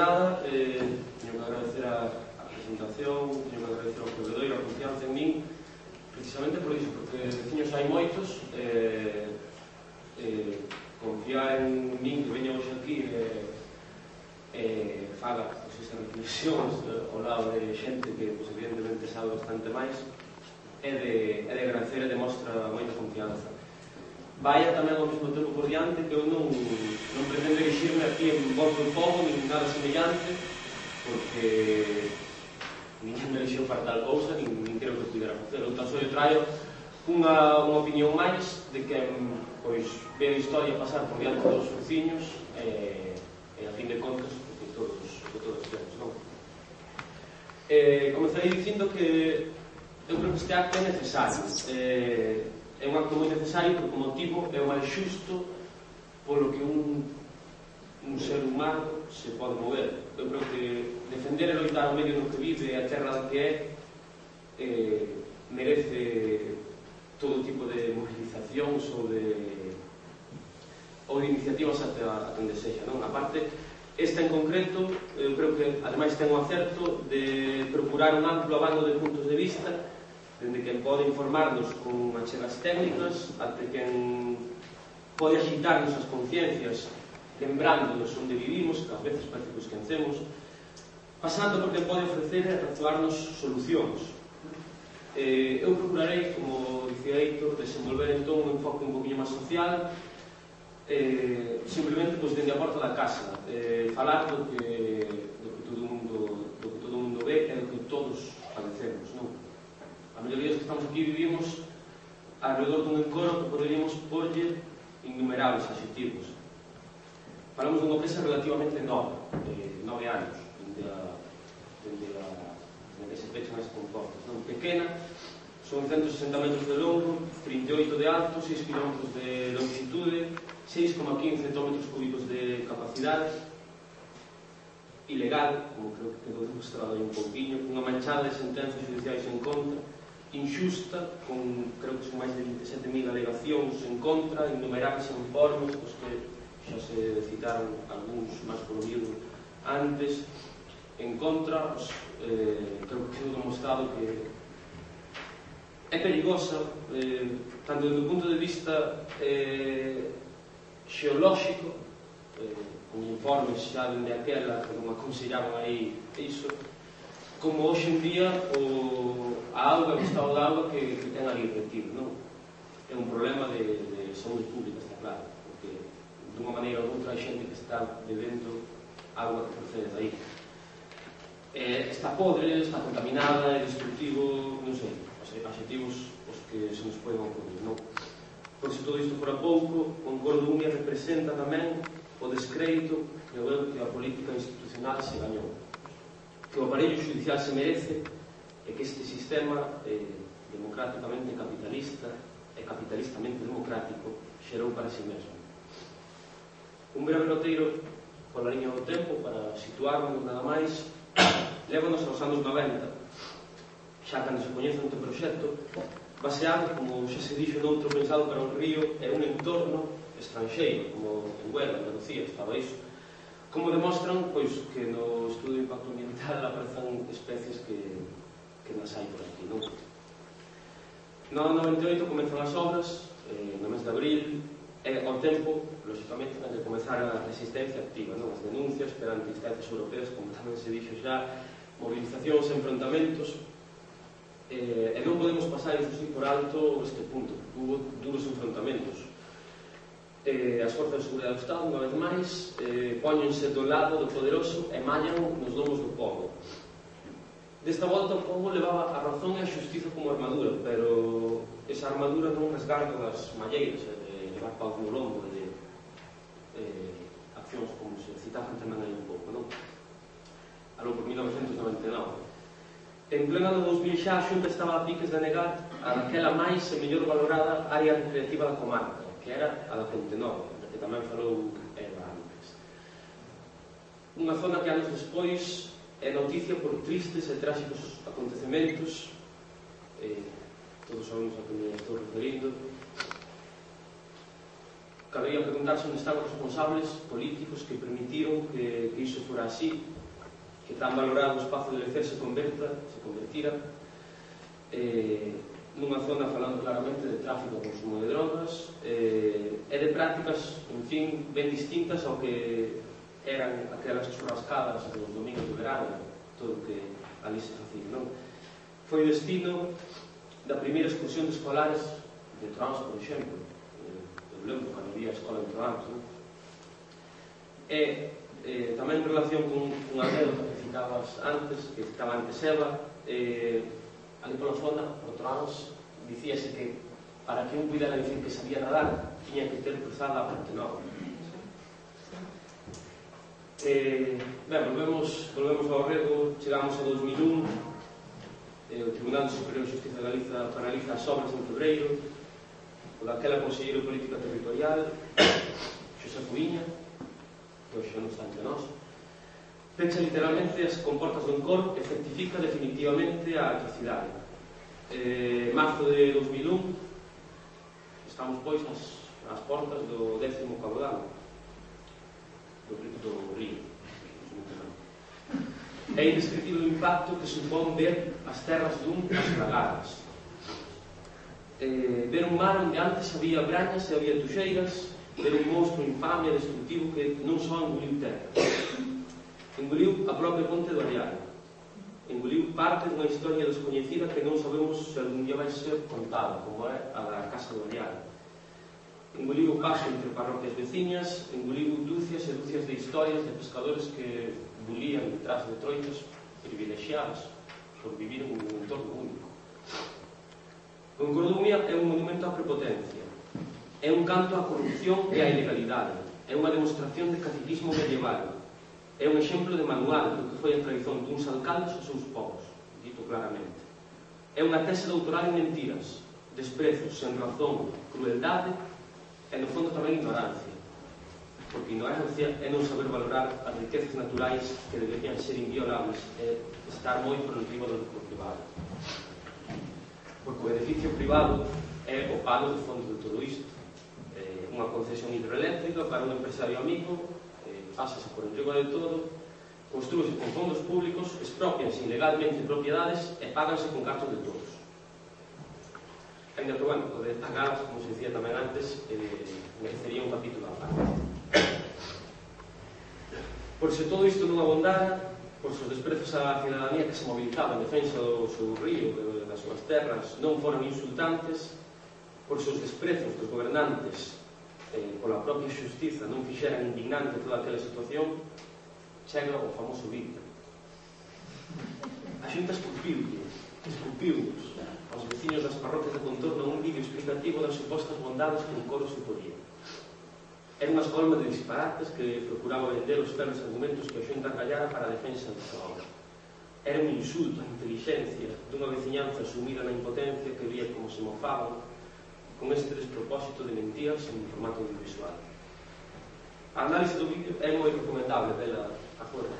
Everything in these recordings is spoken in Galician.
nada, eh, teño que agradecer a, a presentación, teño que agradecer ao proveedor e a confianza en min, precisamente por iso, porque veciños hai moitos, eh, eh, confiar en min que veña hoxe aquí eh, eh, faga pues, esas reflexións eh, ao lado de xente que pues, evidentemente sabe bastante máis é de, é de agradecer e demostra moita confianza. Vaya tamén ao mesmo tempo por diante que eu non volve un pouco, nin nada semellante, porque nin me lixeu para tal cousa, nin, nin creo que pudera facer. Eu tan só traio unha, unha opinión máis de que pois, ve a historia pasar por diante dos veciños e, e a fin de contas que todos, que todos temos. Non? Eh, comezarei dicindo que eu creo que este acto é necesario. Eh, é un acto moi necesario porque o motivo é o máis xusto polo que un un ser humano se pode mover. Eu creo que defender e loitar o medio no que vive e a terra que é eh, merece todo tipo de movilizacións ou de ou de iniciativas até a, a donde sexa, non? A parte, esta en concreto, eu creo que ademais ten o acerto de procurar un amplo abando de puntos de vista dende quen pode informarnos con achegas técnicas até quen pode agitarnos as conciencias lembrándonos onde vivimos, que ás veces parece que esquecemos, pasando porque pode ofrecer e actuarnos solucións. Eh, eu procurarei, como dicía Heitor, desenvolver entón un enfoque un poquinho máis social, eh, simplemente pois, dende a porta da casa, eh, falar do que, do que todo mundo, do que todo mundo ve e do que todos padecemos. Non? A maioría dos que estamos aquí vivimos alrededor dun encoro que poderíamos porlle innumerables adjetivos. Falamos dunha empresa relativamente nova, de nove anos, dende a, dende a, dende se pechan as comportas. Non? Pequena, son 160 metros de longo, 38 de alto, 6 km de longitude, 6,15 hectómetros cúbicos de capacidade, ilegal, como creo que quedou demostrado aí un pouquinho, unha manchada de sentencias judiciais en contra, injusta, con creo que son máis de 27.000 alegacións en contra, innumerables informes, pois que xa se citaron algúns máis polo miúdo antes, en contra, pues, eh, creo que quedou demostrado que é perigosa, eh, tanto desde o punto de vista eh, xeolóxico, eh, con informes xa dende aquela que non aconsellaban aí iso, como hoxe en día o, a auga, o estado da auga que, que ten ali retido, non? É un problema de, de saúde pública, está claro, porque dunha maneira ou doutra hai xente que está bebendo agua que procede da. Eh, está podre, está contaminada, é destructivo, non sei, os adjetivos os que se nos poden ocurrir, non? Por se todo isto fora pouco, Concordo Unia representa tamén o descrédito que o que a política institucional se gañou. Que o aparello judicial se merece é que este sistema eh, democráticamente capitalista e capitalistamente democrático xerou para si sí mesmo. Un breve noteiro pola liña do tempo para situarnos nada máis lévanos aos anos 90 xa cando se coñece un proxecto baseado, como xa se dixo noutro pensado para un río e un entorno estranxeiro, como en Huelva, Andalucía, estaba iso como demostran pois, que no estudo de impacto ambiental aparezan especies que, que nas hai por aquí non? no ano 98 comezan as obras eh, no mes de abril e ao tempo lóxicamente, que comezar a resistencia activa, non? as denuncias perante instancias europeas, como tamén se dixo xa, movilizacións, enfrontamentos, eh, e non podemos pasar, iso sí, por alto este punto, hubo duros enfrontamentos. Eh, as forzas de seguridade do Estado, unha vez máis, eh, póñense do lado do poderoso e mallan nos domos do povo. Desta volta o povo levaba a razón e a xustiza como armadura, pero esa armadura non resgarda das malleiras, eh, levar pau o lombo citato tamén aí un pouco, non? Algo por 1999. En pleno do 2000 xa a Xunta estaba a piques de negar a daquela máis e mellor valorada área recreativa da comarca, que era a da Ponte Nova, que tamén falou Eva antes. Unha zona que anos despois é noticia por tristes e trágicos acontecementos, eh, todos sabemos a que me estou referindo, cabería preguntarse onde están os responsables políticos que permitiron que, que iso fora así, que tan valorado o espazo de lecer se converta, se convertira, eh, nunha zona falando claramente de tráfico e consumo de drogas, eh, e de prácticas, en fin, ben distintas ao que eran aquelas churrascadas dos domingos de verano, todo o que ali se facía, non? Foi o destino da primeira excursión de escolares de Trans, por exemplo, problema cando vi a escola en non? e eh, tamén en relación con, unha anécdota que citabas antes que citaba antes Eva eh, ali pola zona outro anos dicíase que para que un cuidara dicir que sabía nadar tiña que ter cruzada a Portenova Eh, ben, volvemos, volvemos ao rego, chegamos a 2001, eh, o Tribunal Superior de Justicia de Galiza paraliza as obras en febreiro, Pola aquela conselleiro política territorial, Xosé Cuiña, que hoxe non está entre nós, pecha literalmente as comportas do Encor e certifica definitivamente a atrocidade. Eh, marzo de 2001 estamos pois nas, nas portas do décimo caudal do do río. É indescriptible o impacto que supón ver as terras dun as eh, ver un mar onde antes había brañas e había tuxeiras, ver un monstro infame e destructivo que non só engoliu terra. Engoliu a propia ponte do Ariano. Engoliu parte dunha historia descoñecida que non sabemos se algún día vai ser contada, como é a da Casa do Ariano. Engoliu o paso entre parroquias veciñas, engoliu dúcias e dúcias de historias de pescadores que bulían detrás de troitas privilexiadas por vivir en un entorno único. O Encontro é un monumento á prepotencia, é un canto á corrupción e á ilegalidade, é unha demostración de caciquismo medieval, é un exemplo de manual do que foi a traición duns alcaldes aos seus povos, dito claramente. É unha tese doutoral en mentiras, desprezos, sen razón, crueldade e, no fondo, tamén ignorancia. Porque ignorancia é non saber valorar as riquezas naturais que deberían ser inviolables e estar moi por encima do que privado porque o edificio privado é o palo de fondo de todo isto. Eh, unha concesión hidroeléctrica para un empresario amigo, eh, pásase por enrigo de todo, construíse con fondos públicos, expropianse ilegalmente propiedades e páganse con cartos de todos. Ainda que, bueno, o destacar, como se dicía tamén antes, eh, merecería un capítulo a parte. Por se todo isto non abondara, por se os desprezos á cidadanía que se mobilizaba en defensa do seu río, do das súas terras non foran insultantes por seus desprezos dos gobernantes eh, pola propia xustiza non fixeran indignante toda aquela situación chega o famoso vídeo a xunta esculpiu esculpiu aos veciños das parroquias de contorno un vídeo explicativo das supostas bondades que un coro suporía. Era unha escolma de disparates pois, que procuraba vender os pernos argumentos que a xunta callara para a defensa da obra. Era un insulto á intelixencia dunha veciñanza sumida na impotencia que vía como se mofaban con este despropósito de mentiras en formato audiovisual. A análise do vídeo é moi recomendable dela agora.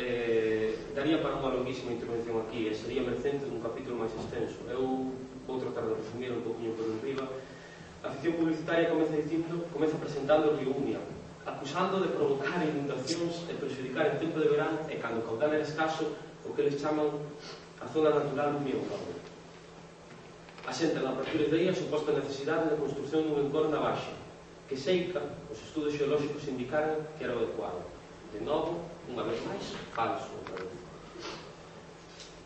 Eh, daría para unha longuísima intervención aquí e sería mercente dun capítulo máis extenso. Eu vou tratar de resumir un poquinho por enriba. A ficción publicitaria comeza dicindo, comeza presentando o río Unia, acusando de provocar inundacións e perjudicar en tempo de verán e cando caudal era escaso que eles chaman a zona natural lumiocábal. Asentan a partir de aí a suposta necesidade de construción dun entorno na baixa, que seica os estudos xeolóxicos indicaran que era o adecuado. De novo, unha vez máis, falso.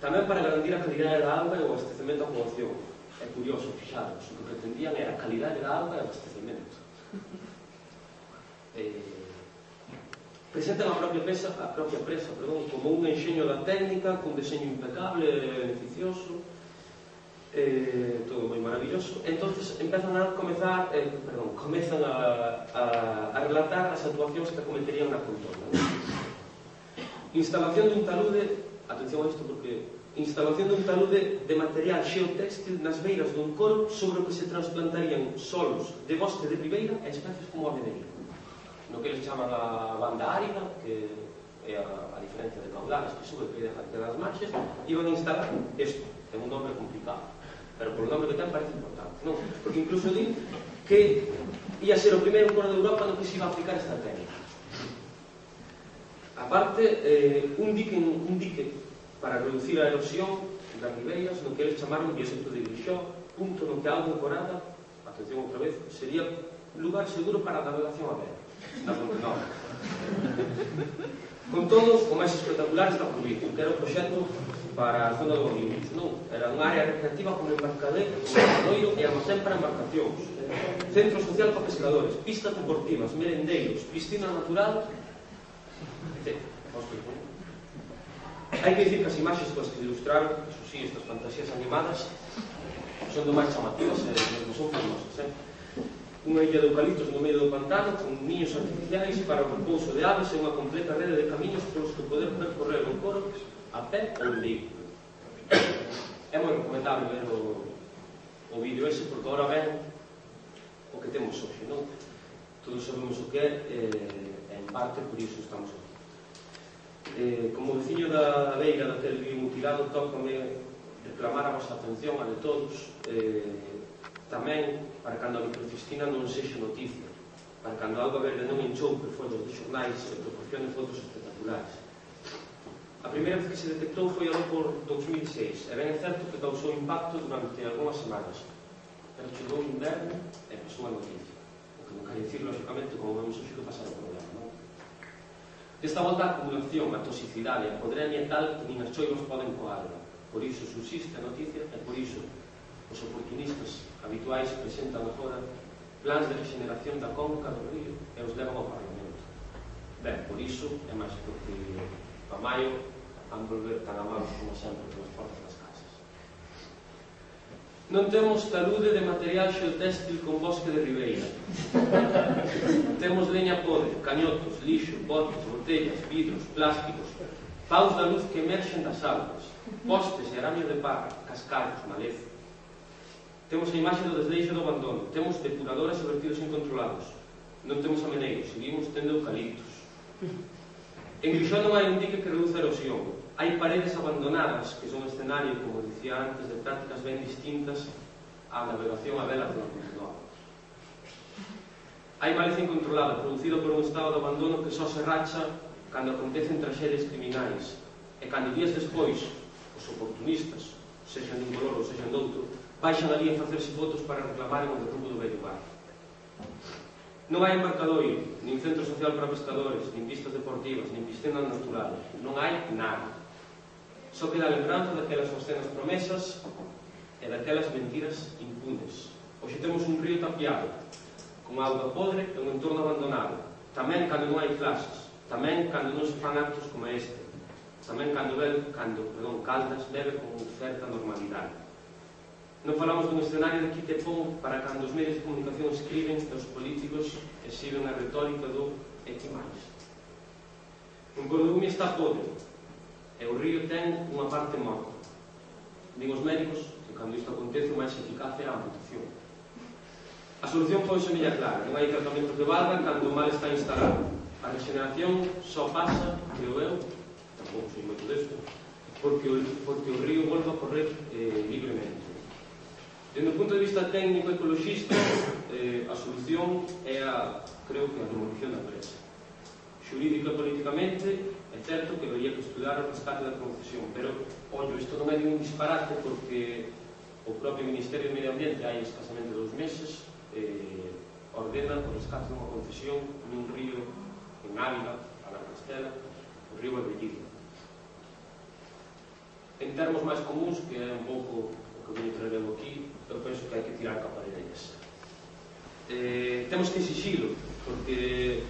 Tamén para garantir a calidade da auga e o abastecemento a poboación. É curioso, fixados, o que pretendían era a calidade da auga e o abastecemento. Eh, presentan a propia presa, a propia presa perdón, como un enxeño da técnica, cun deseño impecable e beneficioso, eh, todo moi maravilloso. entonces empezan a comezar, eh, perdón, comezan a, a, a relatar as actuacións que cometerían na contorna. ¿no? Instalación dun talude, atención a isto porque instalación dun talude de material xeotextil nas beiras dun coro sobre o que se transplantarían solos de bosque de ribeira e especies como a medeira no que eles chaman a banda árida, que é a, a diferencia de caudales que sube que deja das marxes, iban a instalar isto, ten un nome complicado, pero por nome que ten parece importante, non? Porque incluso di que ia ser o primeiro coro de Europa no que se iba a aplicar esta técnica. Aparte, eh, un dique, un dique para reducir a erosión das ribeiras, no que eles chamaron biosecto de Grixó, punto no que a algo corada, atención outra vez, sería lugar seguro para a navegación aberta. Na Pontenova. Con todos, o máis espectacular está por vir. Que era o proxecto para a zona do Olímpicos. Non, era unha área recreativa con embarcadero, embarcadoiro e almacén para embarcacións. Centro social para pescadores, pistas deportivas, merendeiros, piscina natural, etc. Hai que dicir que as imaxes coas que ilustraron, iso sí, estas fantasías animadas, son do máis chamativas e eh, non son famosas, eh? unha illa de eucaliptos no medio do pantano con niños artificiais para o repouso de aves e unha completa rede de camiños polos que poder percorrer o coro a pé ou en vehículo. É moi recomendable ver o, o vídeo ese porque agora ven o que temos hoxe, non? Todos sabemos o que é, eh, en parte por iso estamos aquí. Eh, como veciño da beira daquel vivo mutilado, tócame reclamar a vosa atención a de todos eh, Tamén, para cando a microcistina non sexa noticia, para cando algo verde non enchoupe fotos de xornais e proporcione fotos espectaculares. A primeira vez que se detectou foi algo por 2006, e ben é certo que causou impacto durante algunhas semanas, pero chegou o inverno e pasou a noticia, o que non quer dicir, lógicamente, como vemos hoxe que pasa no problema. Non? Desta volta a acumulación, a toxicidade, a podrenia tal que nin as choivas poden coarla. Por iso subsiste a noticia e por iso Os oportunistas habituais presentan agora plans de regeneración da conca do río e os levan ao Parlamento. Ben, por iso é máis porque a maio van volver tan amados como sempre pelas portas das casas. Non temos talude de material xeotéstil con bosque de ribeira. temos leña podre, cañotos, lixo, botes, botellas, vidros, plásticos, paus da luz que emerxen das algas, postes e araño de parra, cascaros, maleza, Temos a imaxe do desleixo do abandono, temos depuradoras e vertidos incontrolados. Non temos ameneiros, seguimos tendo eucaliptos. En Quixón non hai un dique que reduce a erosión. Hai paredes abandonadas, que son escenario, como dicía antes, de prácticas ben distintas á navegación a vela do Quixón. Hai maleza incontrolada, producida por un estado de abandono que só se racha cando acontecen traxedias criminais e cando días despois os oportunistas, sexan dun color ou sexan doutro, baixan ali a facerse fotos para reclamar o derrubo do vello bar. Non hai embarcadoiro, nin centro social para pescadores, nin pistas deportivas, nin piscina natural. Non hai nada. Só queda a lembranza daquelas obscenas promesas e daquelas mentiras impunes. Hoxe temos un río tapiado, con auga podre e un entorno abandonado. Tamén cando non hai clases, tamén cando non se fan actos como este, tamén cando, bebe, cando perdón, Caldas bebe con certa normalidade. Non falamos dun escenario de quite pon para cando os medios de comunicación escriben e os políticos exiben a retórica do e que máis. Un condomio está todo e o río ten unha parte morta. Din os médicos que cando isto acontece o máis eficaz é a amputación. A solución foi semella clara, non hai tratamento de valga cando o mal está instalado. A regeneración só pasa, creo eu, tampouco sei moito desto, porque o, porque o río volva a correr eh, libremente Dende o punto de vista técnico ecologista, eh, a solución é a, creo que, a demolición da presa. Xurídica políticamente, é certo que vería que estudar o rescate da concesión, pero, ollo, isto non é de un disparate porque o propio Ministerio de Medio Ambiente hai escasamente dos meses eh, ordena o rescate dunha concesión nun río en Ávila, a la Castela, o río Berbellilla. En termos máis comuns, que é un pouco o que me traemos aquí, eu penso que hai que tirar capa de leyes. Eh, temos que exixilo, porque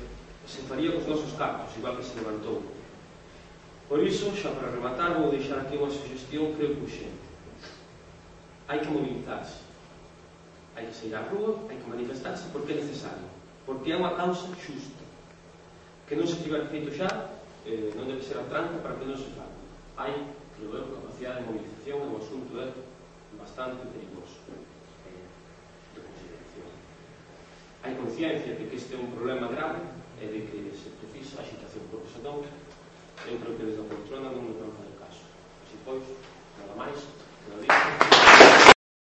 se faría cos nosos cartos, igual que se levantou. Por iso, xa para rematar, vou deixar aquí unha sugestión que eu puxen. Hai que mobilizarse. Hai que sair á rúa, hai que manifestarse, porque é necesario. Porque é unha causa xusta. Que non se tiver feito xa, eh, non debe ser a tranca para que non se faga. Hai, creo eu, capacidade de mobilización, é un asunto de bastante perigoso eh, de consideración. Hai conciencia de que este é un problema grave e de que se precisa a xitación profesional eu creo que desde a poltrona non me parece o caso. Así pois, nada máis.